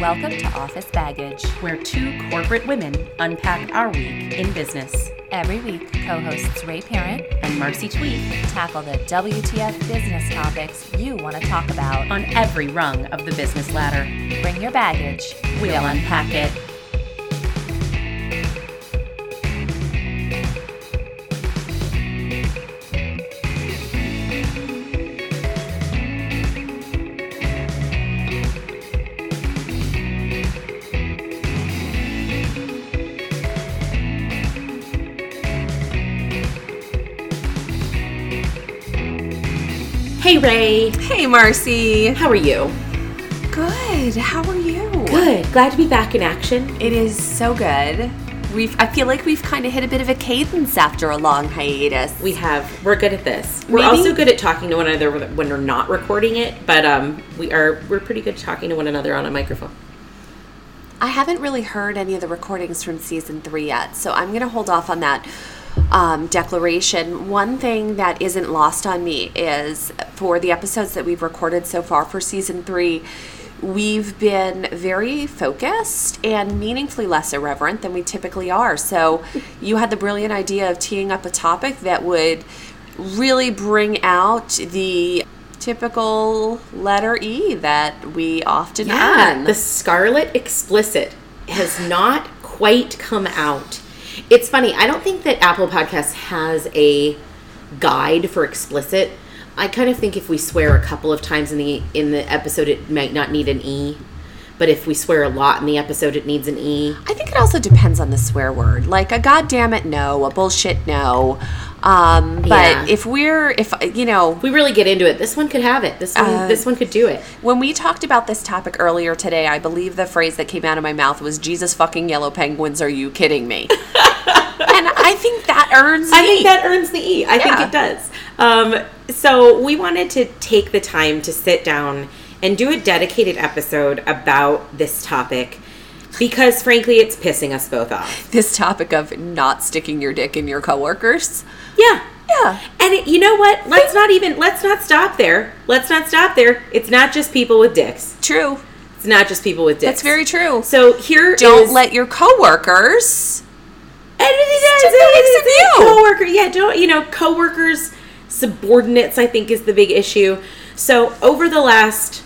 Welcome to Office Baggage. where two corporate women unpack our week in business. Every week, co hosts Ray Parent And Marcy Twete tackle the WTF business topics you want to talk about. on every rung of the business ladder. Bring your baggage. We'll unpack it. Ray, Hey, Marcy. how are you? Good. How are you? Good. Glad to be back in action. It is so good. We've. I feel like we've kind of hit a bit of a cadence after a long hiatus. We have. We're good at this. We're Maybe- also good at talking to one another when we're not recording it, but um, we are. We're pretty good talking to one another on a microphone. I haven't really heard any of the recordings from season three yet, so I'm going to hold off on that um, declaration. One thing that isn't lost on me is for the episodes that we've recorded so far for season three, we've been very focused and meaningfully less irreverent than we typically are. So you had the brilliant idea of teeing up a topic that would really bring out the typical letter E that we often earn. the Scarlet Explicit has not quite come out. It's funny. I don't think that Apple Podcasts has a guide for explicit. I kind of think if we swear a couple of times in the in the episode, it might not need an E. But if we swear a lot in the episode, it needs an E. I think it also depends on the swear word. Like a goddamn it no, a bullshit no. Um, but Yeah. if we're if you know If we really get into it, this one could have it. This one, Uh, this one could do it. when we talked about this topic earlier today, I believe the phrase that came out of my mouth was "Jesus fucking yellow penguins, are you kidding me?" and I think that earns. I think that earns the E. I think it does. Um, so we wanted to take the time to sit down and do a dedicated episode about this topic because, frankly, it's pissing us both off. this topic of not sticking your dick in your coworkers. Yeah. Yeah. And it, you know what? Let's not even let's not stop there. Let's not stop there. It's not just people with dicks. True. It's not just people with dicks. That's very true. So here Don't is- let your coworkers. And it is, Stick their dicks in it is you. coworker. Yeah, don't you know coworkers, subordinates. I think is the big issue. So over the last,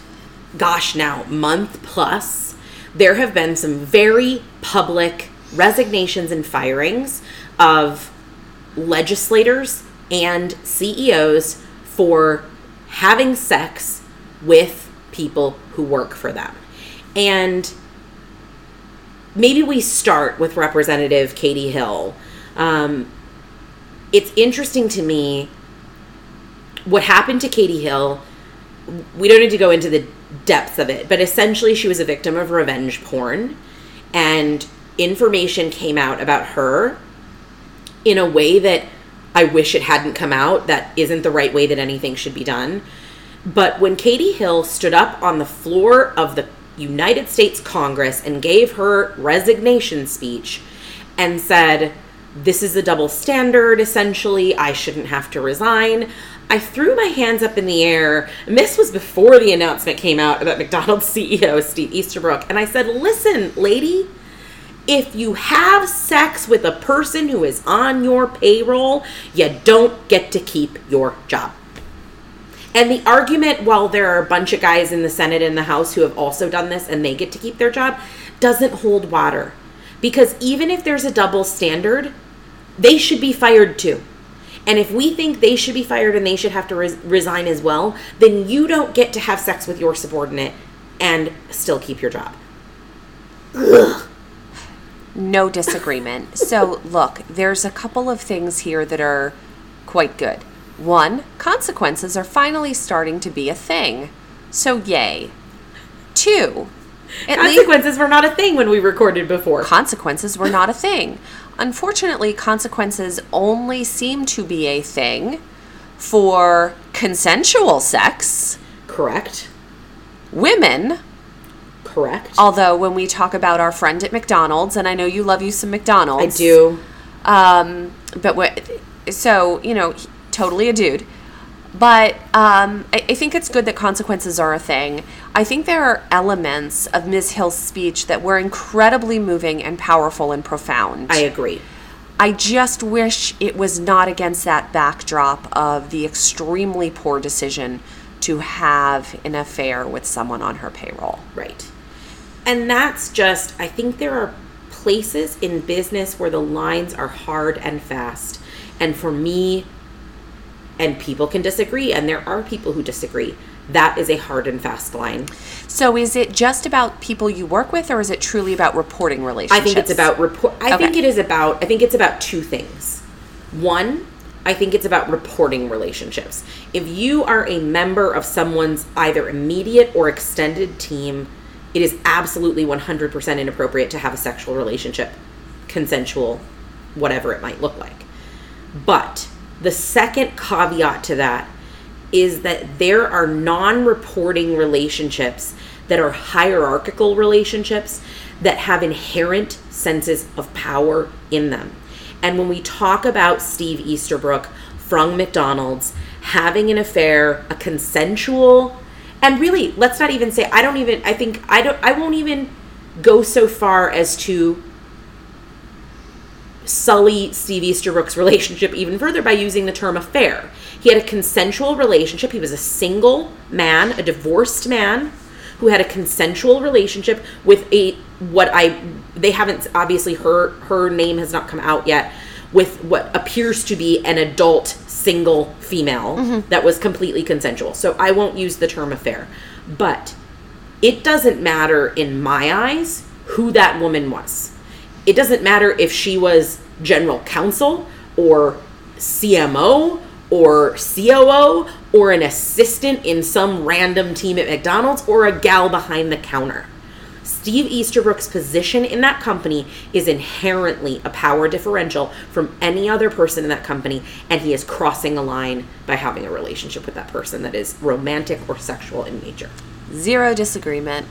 gosh, now month plus, there have been some very public resignations and firings of legislators and CEOs for having sex with people who work for them, and maybe we start with Representative Katie Hill. Um, it's interesting to me what happened to Katie Hill. We don't need to go into the depths of it, but essentially, she was a victim of revenge porn, and information came out about her in a way that I wish it hadn't come out. That isn't the right way that anything should be done. But when Katie Hill stood up on the floor of the United States Congress and gave her resignation speech and said, This is a double standard, essentially, I shouldn't have to resign. I threw my hands up in the air. And this was before the announcement came out about McDonald's CEO, Steve Easterbrook. And I said, Listen, lady, if you have sex with a person who is on your payroll, you don't get to keep your job. And the argument, while there are a bunch of guys in the Senate and the House who have also done this and they get to keep their job, doesn't hold water. Because even if there's a double standard, they should be fired too. And if we think they should be fired and they should have to res- resign as well, then you don't get to have sex with your subordinate and still keep your job. No disagreement. so, look, there's a couple of things here that are quite good. One, consequences are finally starting to be a thing. So, yay. Two, at least Consequences were not a thing when we recorded before. consequences were not a thing. Unfortunately, consequences only seem to be a thing for consensual sex. Correct. Women, Correct. although when we talk about our friend at McDonald's, and I know you love you some McDonald's. I do. Um, but what? So you know, totally a dude. But um, I, I think it's good that consequences are a thing. I think there are elements of Ms. Hill's speech that were incredibly moving and powerful and profound. I agree. I just wish it was not against that backdrop of the extremely poor decision to have an affair with someone on her payroll. Right. And that's just, I think there are places in business where the lines are hard and fast. And for me, and people can disagree, and there are people who disagree, that is a hard and fast line. So is it just about people you work with or is it truly about reporting relationships? I think it's about report. I think it is about. I think it's about two things. One, I think it's about reporting relationships. If you are a member of someone's either immediate or extended team, it is absolutely 100% inappropriate to have a sexual relationship, consensual, whatever it might look like. But the second caveat to that is that there are non reporting relationships that are hierarchical relationships that have inherent senses of power in them. And when we talk about Steve Easterbrook from McDonald's having an affair, a consensual, and really, let's not even say, I don't even, I think, I don't, I won't even go so far as to sully Steve Easterbrook's relationship even further by using the term affair. He had a consensual relationship. He was a single man, a divorced man who had a consensual relationship with a what I they haven't obviously her her name has not come out yet with what appears to be an adult single female mm-hmm. that was completely consensual. So I won't use the term affair. But it doesn't matter in my eyes who that woman was. It doesn't matter if she was general counsel or CMO or COO or an assistant in some random team at McDonald's or a gal behind the counter. Steve Easterbrook's position in that company is inherently a power differential from any other person in that company, and he is crossing a line by having a relationship with that person that is romantic or sexual in nature. Zero disagreement.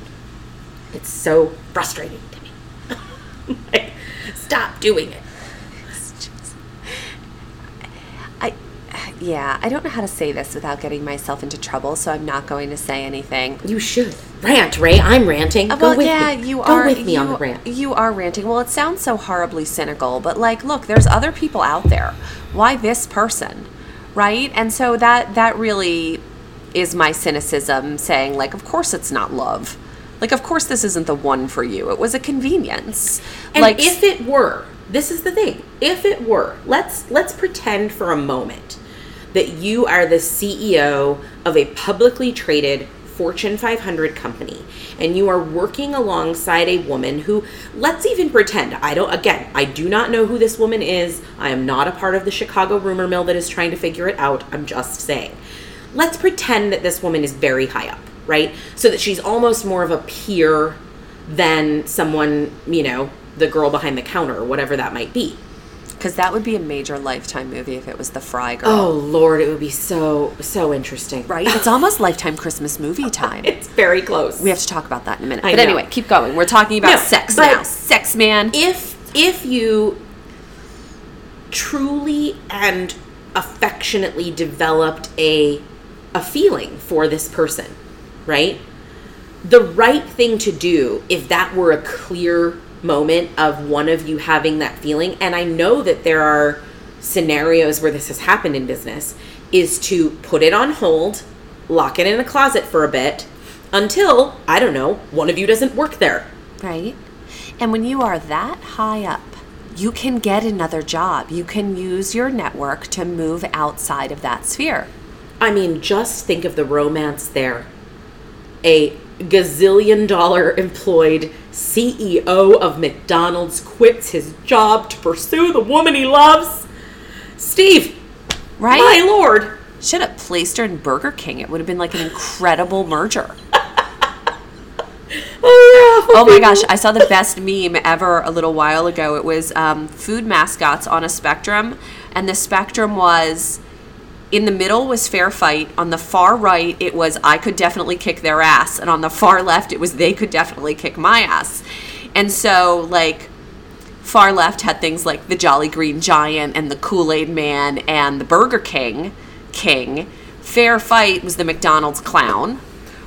It's so frustrating to me. stop doing it. I yeah, I don't know how to say this without getting myself into trouble, so I'm not going to say anything. You should rant, Ray. I'm ranting. Uh, Go with yeah, me. you Go are. with me on the rant. You are ranting. Well, it sounds so horribly cynical, but like, look, there's other people out there. Why this person, right? And so that that really is my cynicism, saying like, of course it's not love. Like, of course this isn't the one for you. It was a convenience. And like, if it were, this is the thing. If it were, let's let's pretend for a moment that you are the CEO of a publicly traded Fortune 500 company and you are working alongside a woman who let's even pretend I don't again, I do not know who this woman is. I am not a part of the Chicago rumor mill that is trying to figure it out. I'm just saying. Let's pretend that this woman is very high up, right? So that she's almost more of a peer than someone, you know, the girl behind the counter or whatever that might be. because that would be a major lifetime movie if it was the Fry Girl. Oh lord, it would be so so interesting. Right? It's almost lifetime Christmas movie time. It's very close. We have to talk about that in a minute. I but know. anyway, keep going. We're talking about No, sex now. Sex man. if if you truly and affectionately developed a a feeling for this person, right? The right thing to do if that were a clear moment of one of you having that feeling and I know that there are scenarios where this has happened in business is to put it on hold, lock it in a closet for a bit until I don't know, one of you doesn't work there. Right? And when you are that high up, you can get another job. You can use your network to move outside of that sphere. I mean, just think of the romance there. A gazillion dollar employed CEO of McDonald's quits his job to pursue the woman he loves. Steve, Right? my lord. Should have placed her in Burger King. It would have been like an incredible merger. Oh, Oh my gosh, I saw the best meme ever a little while ago. It was um, food mascots on a spectrum, and the spectrum was in the middle was fair fight. On the far right, it was I could definitely kick their ass, and on the far left, it was they could definitely kick my ass. And so, like, far left had things like the Jolly Green Giant and the Kool Aid Man and the Burger King King. fair fight was the McDonald's clown,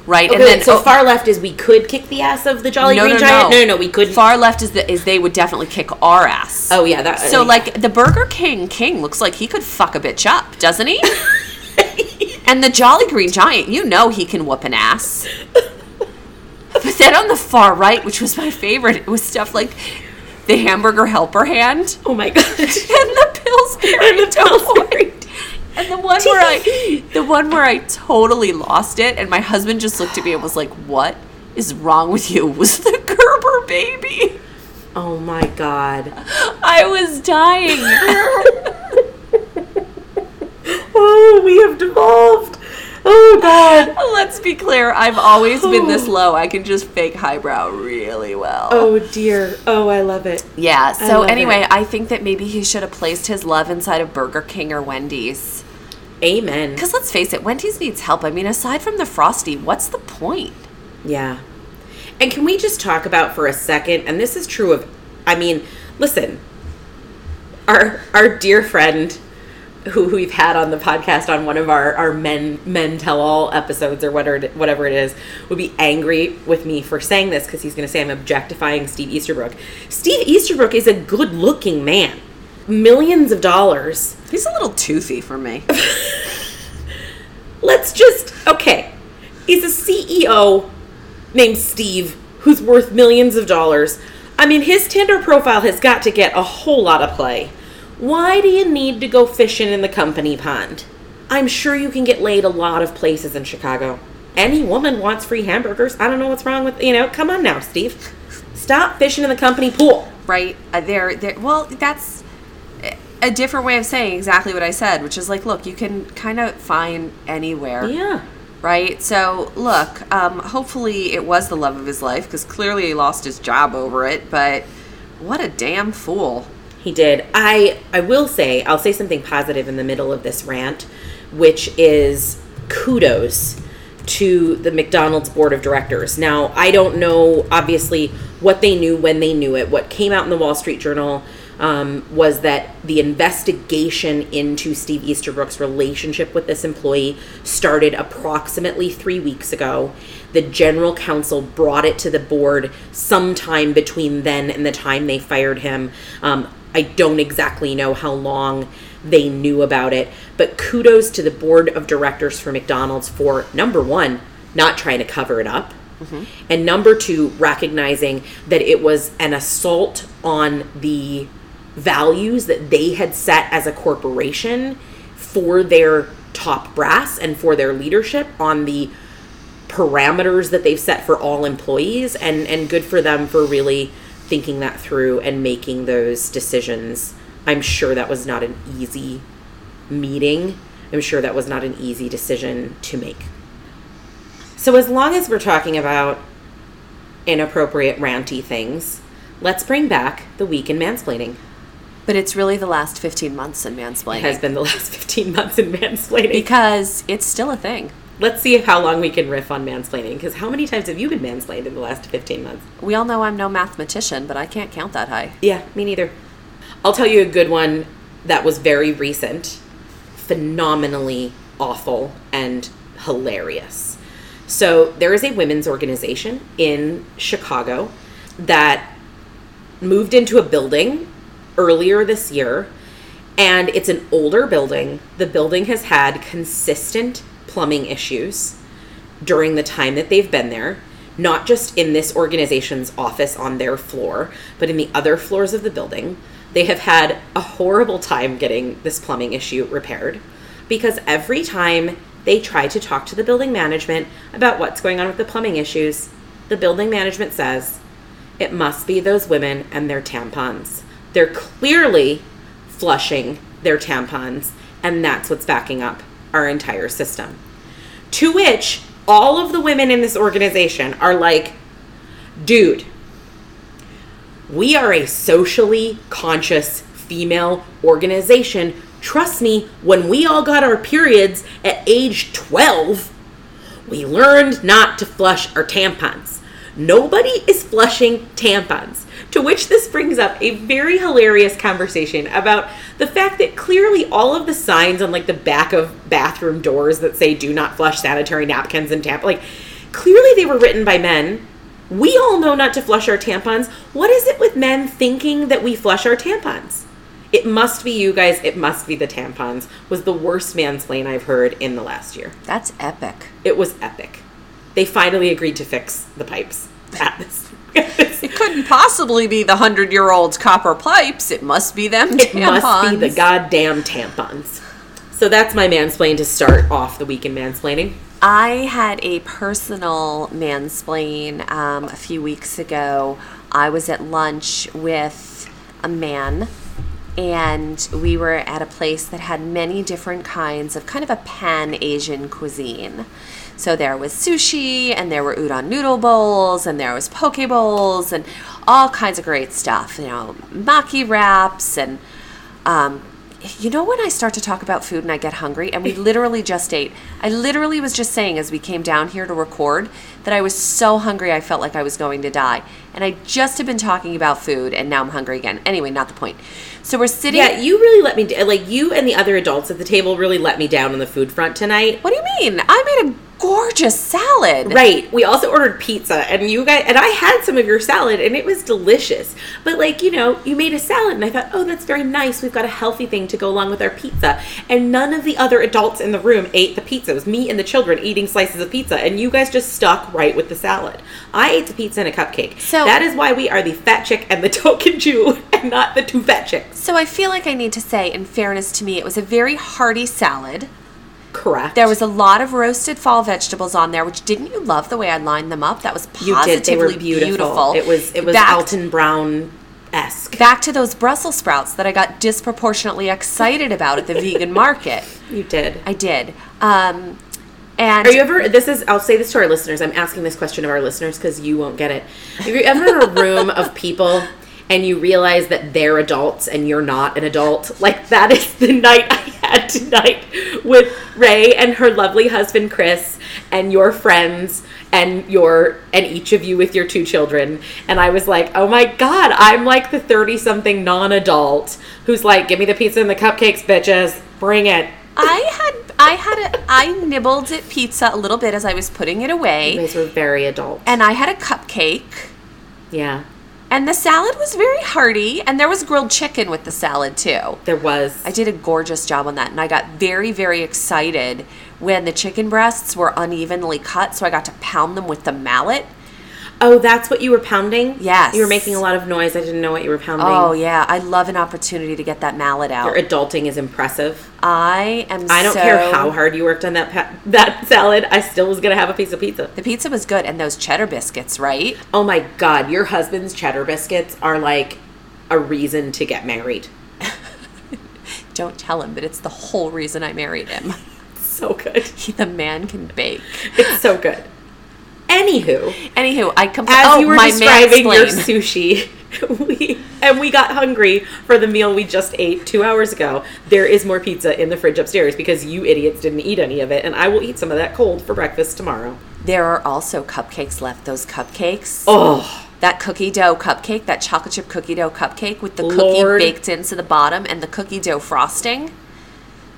right? Okay, and then so oh, far left is we could kick the ass of the Jolly no, Green no, Giant. no, No, no, no, we couldn't. Far left is the is they would definitely kick our ass. oh yeah, that. So uh, like the Burger King King looks like he could fuck a bitch up, doesn't he? and the Jolly Green Giant, you know he can whoop an ass. But then on the far right, which was my favorite, it was stuff like the hamburger helper hand oh my god. and the Pillsbury And the Pillsbury. And the one where I the one where I totally lost it and my husband just looked at me and was like, "What is wrong with you?" was the Gerber baby. oh my god. I was dying. Oh, we have devolved. Oh god. Let's be clear, I've always been this oh. low. I can just fake highbrow really well. Oh dear. Oh, I love it. Yeah, so anyway, it. I think that maybe he should have placed his love inside of Burger King or Wendy's. Amen. Because let's face it, Wendy's needs help. I mean, aside from the Frosty, what's the point? Yeah. And can we just talk about for a second, and this is true of, I mean, listen, our our dear friend who we've had on the podcast on one of our, our men men tell all episodes or whatever it, whatever it is would be angry with me for saying this because he's going to say I'm objectifying Steve Easterbrook. Steve Easterbrook is a good looking man, millions of dollars. He's a little toothy for me. Let's just okay. He's a CEO named Steve who's worth millions of dollars. I mean, his Tinder profile has got to get a whole lot of play. Why do you need to go fishing in the company pond? I'm sure you can get laid a lot of places in Chicago. Any woman wants free hamburgers. I don't know what's wrong with you know. Come on now, Steve. Stop fishing in the company pool. right? Uh, there, there. Well, that's a- different way of saying exactly what I said, which is like, look, you can kind of find anywhere, Yeah. right? So, look, um, hopefully it was the love of his life because clearly he lost his job over it. But what a damn fool! He did. I I will say I'll say something positive in the middle of this rant, which is kudos to the McDonald's board of directors. Now, I don't know obviously what they knew when they knew it. What came out in the Wall Street Journal um, was that the investigation into Steve Easterbrook's relationship with this employee started approximately three weeks ago. The general counsel brought it to the board sometime between then and the time they fired him. Um, I don't exactly know how long they knew about it, but kudos to the board of directors for McDonald's for number one, not trying to cover it up. And number two, recognizing that it was an assault on the values that they had set as a corporation for their top brass and for their leadership on the parameters that they've set for all employees and and good for them for really thinking that through and making those decisions. I'm sure that was not an easy meeting. I'm sure that was not an easy decision to make. So as long as we're talking about inappropriate ranty things, let's bring back the week in mansplaining. But it's really the last fifteen months in mansplaining It has been the last 15 months in mansplaining. because it's still a thing. Let's see how long we can riff on mansplaining. Because how many times have you been mansplained in the last 15 months? We all know I'm no mathematician, but I can't count that high. Yeah, me neither. I'll tell you a good one that was very recent, phenomenally awful and hilarious. So, there is a women's organization in Chicago that moved into a building earlier this year, and it's an older building. The building has had consistent plumbing issues during the time that they've been there, not just in this organization's office on their floor, but in the other floors of the building. They have had a horrible time getting this plumbing issue repaired because every time they try to talk to the building management about what's going on with the plumbing issues, the building management says it must be those women and their tampons. They're clearly flushing their tampons, and that's what's backing up our entire system. To which all of the women in this organization are like, dude, we are a socially conscious female organization. Trust me, when we all got our periods at age 12, we learned not to flush our tampons. Nobody is flushing tampons. To which this brings up a very hilarious conversation about the fact that clearly all of the signs on like the back of bathroom doors that say do not flush sanitary napkins and tap like clearly they were written by men. We all know not to flush our tampons. What is it with men thinking that we flush our tampons? It must be you guys, it must be the tampons. Was the worst mansplain I've heard in the last year. That's epic. It was epic. They finally agreed to fix the pipes at this. It couldn't possibly be the hundred year old copper pipes. It must be them It tampons. must be the goddamn tampons. So that's my mansplain to start off the week in mansplaining. I had a personal mansplain um, a few weeks ago. I was at lunch with a man, and we were at a place that had many different kinds of kind of a pan Asian cuisine. So there was sushi, and there were udon noodle bowls, and there was poke bowls, and all kinds of great stuff. You know, maki wraps, and um, you know when I start to talk about food and I get hungry, and we literally just ate. I literally was just saying as we came down here to record that I was so hungry I felt like I was going to die, and I just have been talking about food, and now I'm hungry again. Anyway, not the point. So we're sitting. Yeah, you really let me d- like you and the other adults at the table really let me down on the food front tonight. What do you mean? I made a gorgeous salad. Right. We also ordered pizza and you guys and I had some of your salad and it was delicious. But like, you know, you made a salad and I thought, "Oh, that's very nice. We've got a healthy thing to go along with our pizza." And none of the other adults in the room ate the pizza. It was me and the children eating slices of pizza and you guys just stuck right with the salad. I ate the pizza and a cupcake. So- that is why we are the fat chick and the token Jew and not the two fat chicks. So I feel like I need to say, in fairness to me, it was a very hearty salad. Correct. There was a lot of roasted fall vegetables on there, which didn't you love the way I lined them up? That was positively you did. They were beautiful. It was it was back, Alton Brown esque. Back to those Brussels sprouts that I got disproportionately excited about at the vegan market. You did. I did. Um, and Are you ever? This is. I'll say this to our listeners. I'm asking this question of our listeners because you won't get it. Are you ever in a room of people and you realize that they're adults and you're not an adult? Like that is the night I had tonight with Ray and her lovely husband Chris and your friends and your and each of you with your two children. And I was like, oh my god, I'm like the 30 something non-adult who's like, give me the pizza and the cupcakes, bitches, bring it. I had I had a I nibbled at pizza a little bit as I was putting it You away, guys were very adult. and I had a cupcake. Yeah, And the salad was very hearty, and there was grilled chicken with the salad too. there was. I did a gorgeous job on that, and I got very, very excited when the chicken breasts were unevenly cut, so I got to pound them with the mallet. Oh, that's what you were pounding? Yes. You were making a lot of noise. I didn't know what you were pounding. Oh yeah, I love an opportunity to get that mallet out. Your adulting is impressive. I am. I don't so- care how hard you worked on that pa- that salad. I still was gonna have a piece of pizza. The pizza was good, and those cheddar biscuits, right? Oh my god, your husband's cheddar biscuits are like a reason to get married. Don't tell him, but it's the whole reason I married him. So good. the man can bake. It's so good. Anywho, Anywho, I compl- as oh, you were describing your sushi, we and we got hungry for the meal we just ate two hours ago. There is more pizza in the fridge upstairs because you idiots didn't eat any of it, and I will eat some of that cold for breakfast tomorrow. There are also cupcakes left. Those cupcakes. Oh, That cookie dough cupcake, that chocolate chip cookie dough cupcake with the Lord. cookie baked into the bottom and the cookie dough frosting.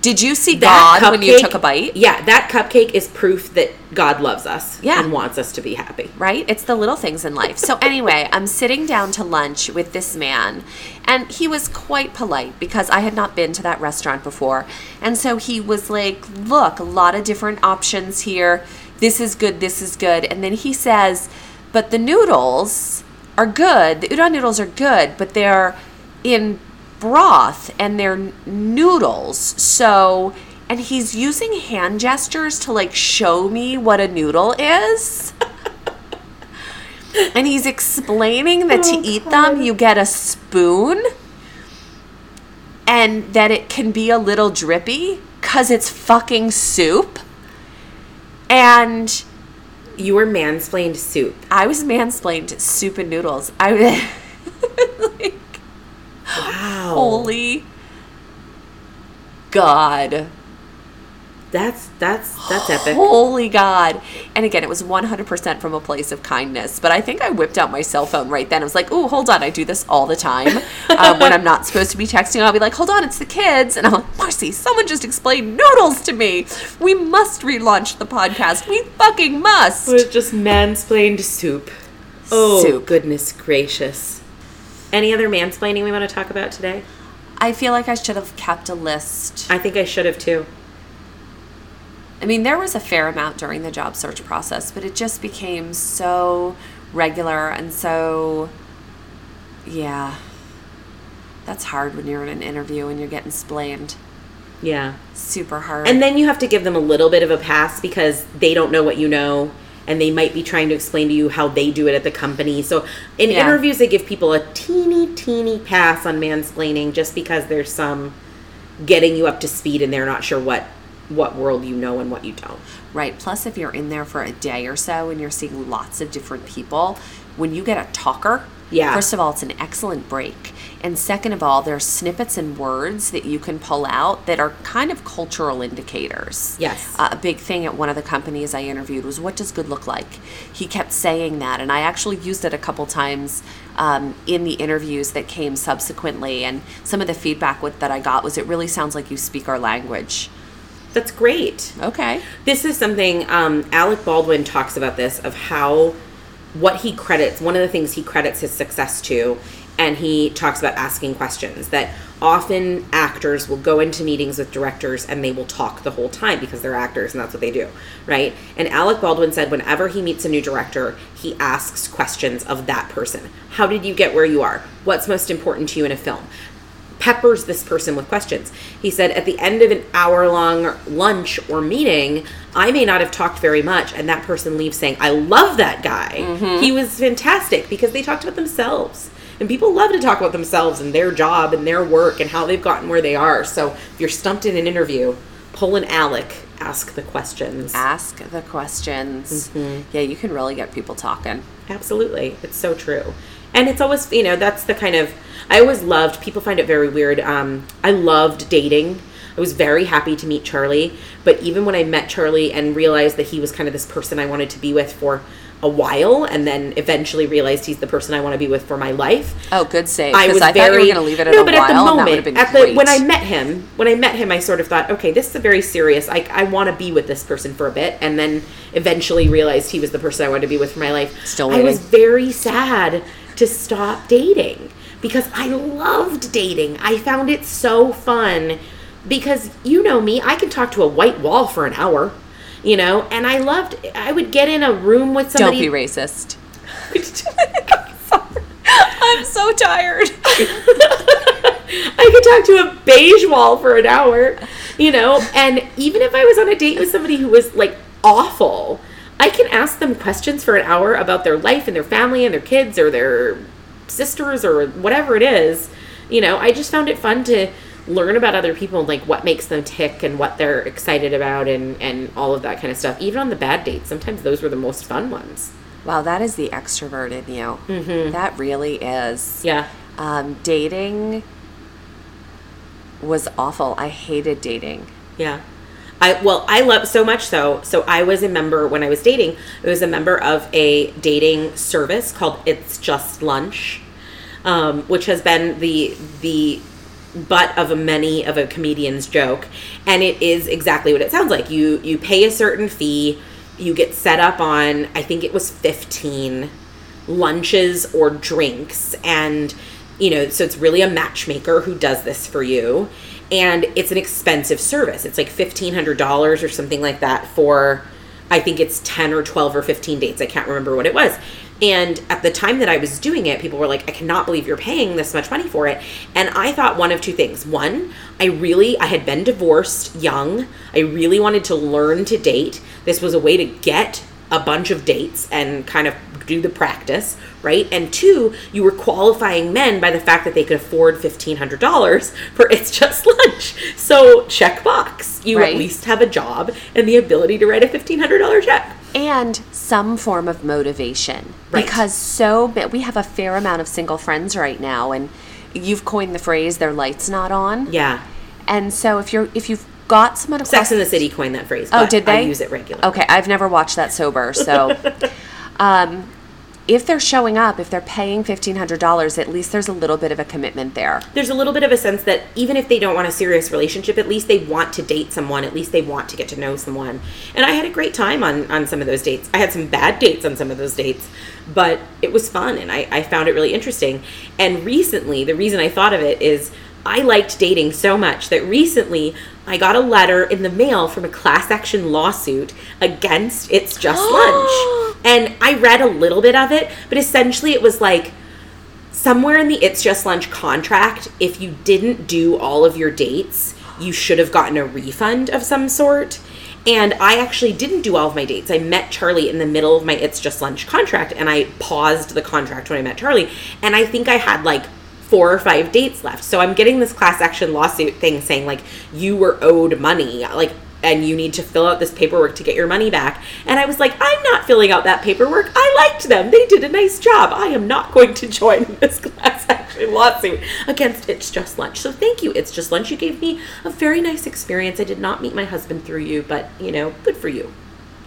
Did you see that God when you took a bite? Yeah, that cupcake is proof that God loves us Yeah. and wants us to be happy. Right? It's the little things in life. So, anyway, I'm sitting down to lunch with this man, and he was quite polite because I had not been to that restaurant before. And so he was like, Look, a lot of different options here. This is good, this is good. And then he says, But the noodles are good. The udon noodles are good, but they're in broth and they're noodles. So, and he's using hand gestures to like show me what a noodle is. and he's explaining that to oh, eat them, you get a spoon and that it can be a little drippy because it's fucking soup. And You were mansplained soup. I was mansplained soup and noodles. I was like, Wow. holy God. That's that's that's epic. Holy God. And again, it was 100% from a place of kindness. But I think I whipped out my cell phone right then. I was like, oh, hold on. I do this all the time. um, when I'm not supposed to be texting, I'll be like, hold on, it's the kids. And I'm like, Marcy, someone just explained noodles to me. We must relaunch the podcast. We fucking must. It was just mansplained soup. Oh, Soup. goodness gracious. Any other mansplaining we want to talk about today? I feel like I should have kept a list. I think I should have too. I mean, there was a fair amount during the job search process, but it just became so regular and so, yeah. That's hard when you're in an interview and you're getting splained. Yeah. Super hard. And then you have to give them a little bit of a pass because they don't know what you know and they might be trying to explain to you how they do it at the company. So in Yeah. interviews they give people a teeny teeny pass on mansplaining just because there's some getting you up to speed and they're not sure what what world you know and what you don't. Right. Plus, if you're in there for a day or so and you're seeing lots of different people, when you get a talker, Yeah. first of all, it's an excellent break. And second of all, there's snippets and words that you can pull out that are kind of cultural indicators. Yes. Uh, a big thing at one of the companies I interviewed was what does good look like? He kept saying that, and I actually used it a couple times um, in the interviews that came subsequently. And some of the feedback with, that I got was it really sounds like you speak our language. That's great. Okay. This is something um, Alec Baldwin talks about this of how what he credits one of the things he credits his success to, and he talks about asking questions that often actors will go into meetings with directors and they will talk the whole time because they're actors and that's what they do, right? And Alec Baldwin said whenever he meets a new director, he asks questions of that person. How did you get where you are? What's most important to you in a film? peppers this person with questions. He said, at the end of an hour long lunch or meeting, I may not have talked very much, and that person leaves saying, I love that guy. He was fantastic because they talked about themselves. And people love to talk about themselves and their job and their work and how they've gotten where they are. So if you're stumped in an interview, pull an Alec, ask the questions. ask the questions. Yeah, you can really get people talking. Absolutely. It's so true. And it's always, you know, that's the kind of, I always loved, people find it very weird. Um, I loved dating. I was very happy to meet Charlie. But even when I met Charlie and realized that he was kind of this person I wanted to be with for a while and then eventually realized he's the person I want to be with for my life. Oh, good save. I was I, very going to leave it at no, a but at the and that would moment, at the when I met him, when I met him, I sort of thought, okay, this is a very serious. I I want to be with this person for a bit, and then eventually realized he was the person I wanted to be with for my life. Still I was very sad to stop dating because I loved dating. I found it so fun because you know me, I can talk to a white wall for an hour. You know, and I loved. I would get in a room with somebody. Don't be racist. I'm so tired. I could talk to a beige wall for an hour, you know, and even if I was on a date with somebody who was like awful, I can ask them questions for an hour about their life and their family and their kids or their sisters or whatever it is. You know, I just found it fun to learn about other people and like what makes them tick and what they're excited about and and all of that kind of stuff. Even on the bad dates, sometimes those were the most fun ones. Wow, that is the extrovert in you. Mm-hmm. That really is. Yeah. Um, dating was awful. I hated dating. Yeah. I well, I love so much so. So I was a member when I was dating. I was a member of a dating service called It's Just Lunch, um, which has been the the butt of a many of a comedian's joke, and it is exactly what it sounds like. You you pay a certain fee, you get set up on. I think it was fifteen lunches or drinks and you know so it's really a matchmaker who does this for you and it's an expensive service it's like $1500 or something like that for i think it's 10 or 12 or 15 dates i can't remember what it was and at the time that i was doing it people were like i cannot believe you're paying this much money for it and i thought one of two things one i really i had been divorced young i really wanted to learn to date this was a way to get a bunch of dates and kind of do the practice, right? And two, you were qualifying men by the fact that they could afford $1,500 for It's Just Lunch. So, check box. You Right. at least have a job and the ability to write a $1,500 check. and some form of motivation Right. because so we have a fair amount of single friends right now and you've coined the phrase their lights not on Yeah. and so if you're if you've got someone across Sex in the City coined that phrase. Oh, but did they? I use it regularly. Okay, I've never watched that sober. So, um, if they're showing up, if they're paying fifteen hundred dollars, at least there's a little bit of a commitment there. There's a little bit of a sense that even if they don't want a serious relationship, at least they want to date someone. At least they want to get to know someone. And I had a great time on on some of those dates. I had some bad dates on some of those dates, but it was fun and I, I found it really interesting. And recently, the reason I thought of it is I liked dating so much that recently I got a letter in the mail from a class action lawsuit against It's Just Lunch. And I read a little bit of it, but essentially it was like somewhere in the It's Just Lunch contract, if you didn't do all of your dates, you should have gotten a refund of some sort. And I actually didn't do all of my dates. I met Charlie in the middle of my It's Just Lunch contract and I paused the contract when I met Charlie. And I think I had like four or five dates left. So I'm getting this class action lawsuit thing saying like you were owed money. Like and you need to fill out this paperwork to get your money back. And I was like, I'm not filling out that paperwork. I liked them. They did a nice job. I am not going to join this class action lawsuit against It's Just Lunch. So thank you, It's Just Lunch. You gave me a very nice experience. I did not meet my husband through you, but you know, good for you.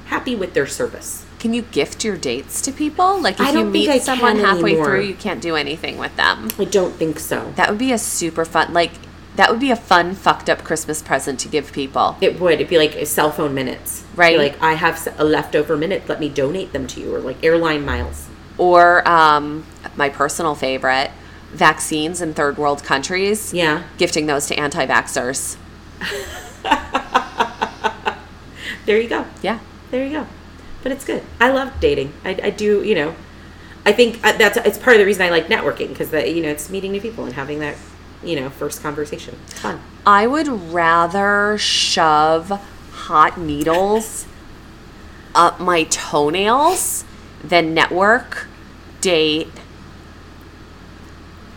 Happy with their service. Can you gift your dates to people? Like if I you meet someone halfway anymore. through, you can't do anything with them. I don't think so. That would be a super fun like that would be a fun fucked up Christmas present to give people. It would. It'd be like cell phone minutes. Right. Like, I have a leftover minute. Let me donate them to you. Or like airline miles. Or um, my personal favorite, vaccines in third world countries. Yeah. Gifting those to anti vaxxers. There you go. Yeah. There you go. But it's good. I love dating. I, I do, you know, I think uh, that's it's part of the reason I like networking because that you know it's meeting new people and having that you know first conversation. It's fun. I would rather shove hot needles up my toenails than network, date.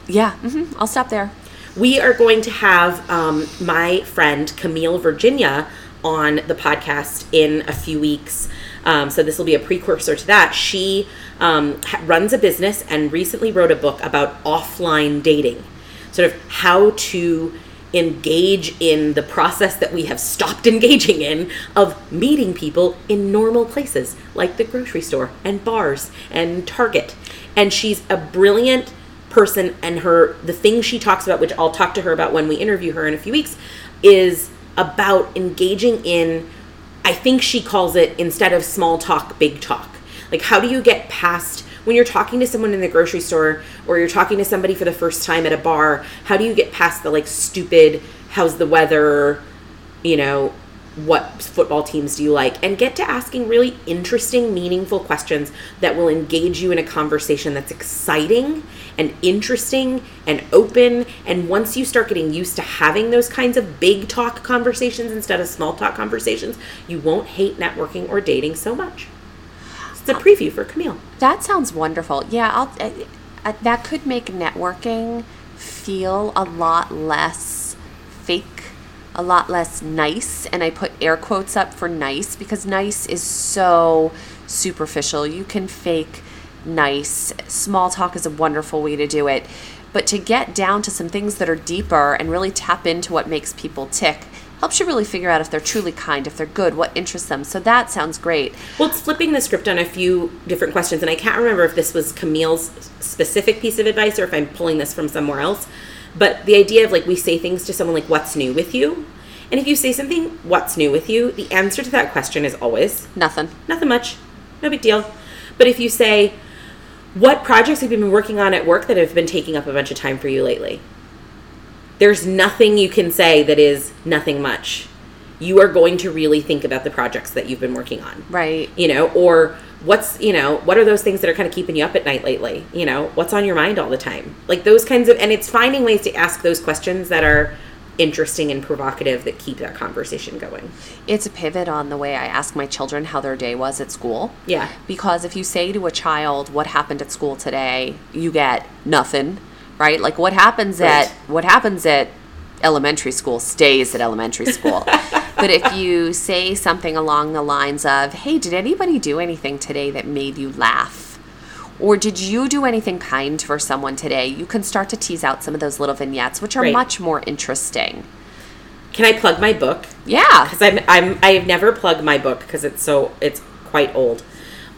Yeah, hmm I'll stop there. We are going to have um, my friend Camille Virginia on the podcast in a few weeks. Um, so this will be a precursor to that. She um, ha- runs a business and recently wrote a book about offline dating, sort of how to engage in the process that we have stopped engaging in of meeting people in normal places like the grocery store and bars and Target. And she's a brilliant person and her the thing she talks about which I'll talk to her about when we interview her in a few weeks is about engaging in I think she calls it instead of small talk big talk. Like how do you get past when you're talking to someone in the grocery store or you're talking to somebody for the first time at a bar, how do you get past the like stupid how's the weather, you know, what football teams do you like and get to asking really interesting meaningful questions that will engage you in a conversation that's exciting and interesting and open. And once you start getting used to having those kinds of big talk conversations instead of small talk conversations you won't hate networking or dating so much. It's a preview for camille. That sounds wonderful. Yeah, I'll, uh, uh, that could make networking feel a lot less fake, a lot less nice. And I put air quotes up for nice because nice is so superficial. You can fake nice. Small talk is a wonderful way to do it. But to get down to some things that are deeper and really tap into what makes people tick helps you really figure out if they're truly kind, if they're good, what interests them. So that sounds great. Well, it's flipping the script on a few different questions, and I can't remember if this was Camille's specific piece of advice or if I'm pulling this from somewhere else. But the idea of like we say things to someone like, What's new with you? And if you say something, What's new with you? The answer to that question is always Nothing. nothing much, no big deal. But if you say, What projects have you been working on at work that have been taking up a bunch of time for you lately? There's nothing you can say that is nothing much. You are going to really think about the projects that you've been working on Right. you know or what's you know what are those things that are kind of keeping you up at night lately you know what's on your mind all the time like those kinds of and it's finding ways to ask those questions that are interesting and provocative that keep that conversation going It's a pivot on the way I ask my children how their day was at school. Yeah. Because if you say to a child what happened at school today, you get nothing, right? Like what happens Right. at what happens at elementary school stays at elementary school. but if you say something along the lines of, "Hey, did anybody do anything today that made you laugh?" Or did you do anything kind for someone today? You can start to tease out some of those little vignettes, which are Right. much more interesting. Can I plug my book? Yeah. because I'm I'm I have never plugged my book because it's so it's quite old.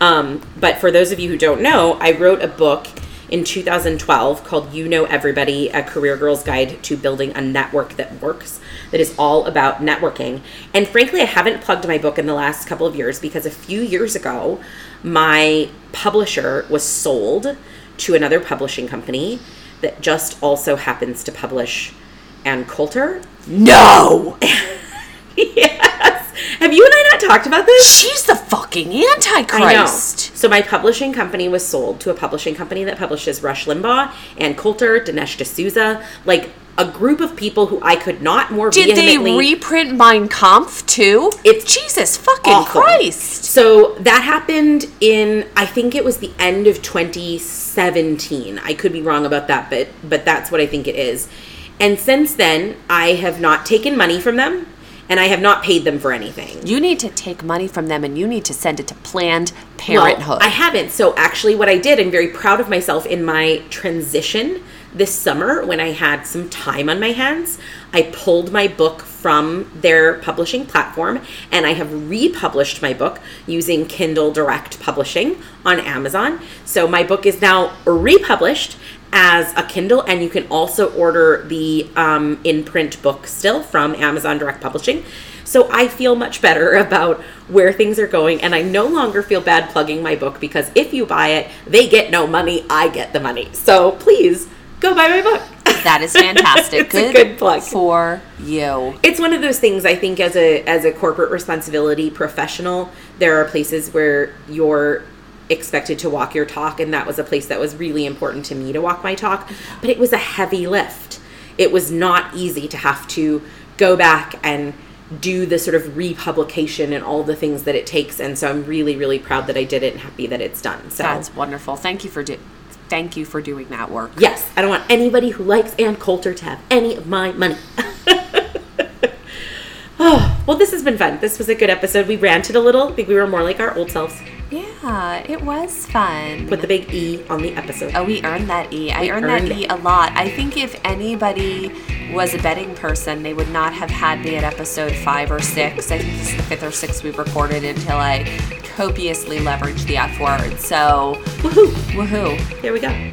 Um, but for those of you who don't know, I wrote a book in 2012 called "You Know Everybody: A Career Girl's Guide to Building a Network That Works." That is all about networking. And frankly, I haven't plugged my book in the last couple of years because a few years ago, my publisher was sold to another publishing company that just also happens to publish Ann Coulter. No. yes. Have you and I not talked about this? She's the fucking I know. antichrist. So my publishing company was sold to a publishing company that publishes Rush Limbaugh and Coulter, Dinesh D'Souza, like a group of people who I could not more Did they reprint Mein Kampf too? It's Jesus fucking awful. Christ. So that happened in I think it was the end of 2017. I could be wrong about that, but but that's what I think it is. And since then, I have not taken money from them and I have not paid them for anything. You need to take money from them and you need to send it to Planned Parenthood. Well, I haven't. So actually, what I did, I'm very proud of myself in my transition this summer when I had some time on my hands. I pulled my book from their publishing platform and I have republished my book using Kindle Direct Publishing on Amazon. So my book is now republished as a Kindle, and you can also order the um, in print book still from Amazon Direct Publishing. So I feel much better about where things are going, and I no longer feel bad plugging my book because if you buy it, they get no money, I get the money. So please go buy my book. that is fantastic. A good plug. for you. it's one of those things I think as a as a corporate responsibility professional, there are places where you're expected to walk your talk and that was a place that was really important to me to walk my talk, but it was a heavy lift. It was not easy to have to go back and do the sort of republication and all the things that it takes and so I'm really really proud that I did it and happy that it's done. So That's wonderful. Thank you for do- thank you for doing that work. Yes, I don't want anybody who likes Ann Coulter to have any of my money. oh, well, this has been fun. This was a good episode. We ranted a little. I think we were more like our old selves Yeah, it was fun. with the big E on the episode. Oh, we earned that E. I We earned, earned that E it. a lot. I think if anybody was a betting person, they would not have had me at episode five or six. I think this is the fifth or sixth we've recorded until I copiously leveraged the F word. So, Woohoo! woohoo. There we go.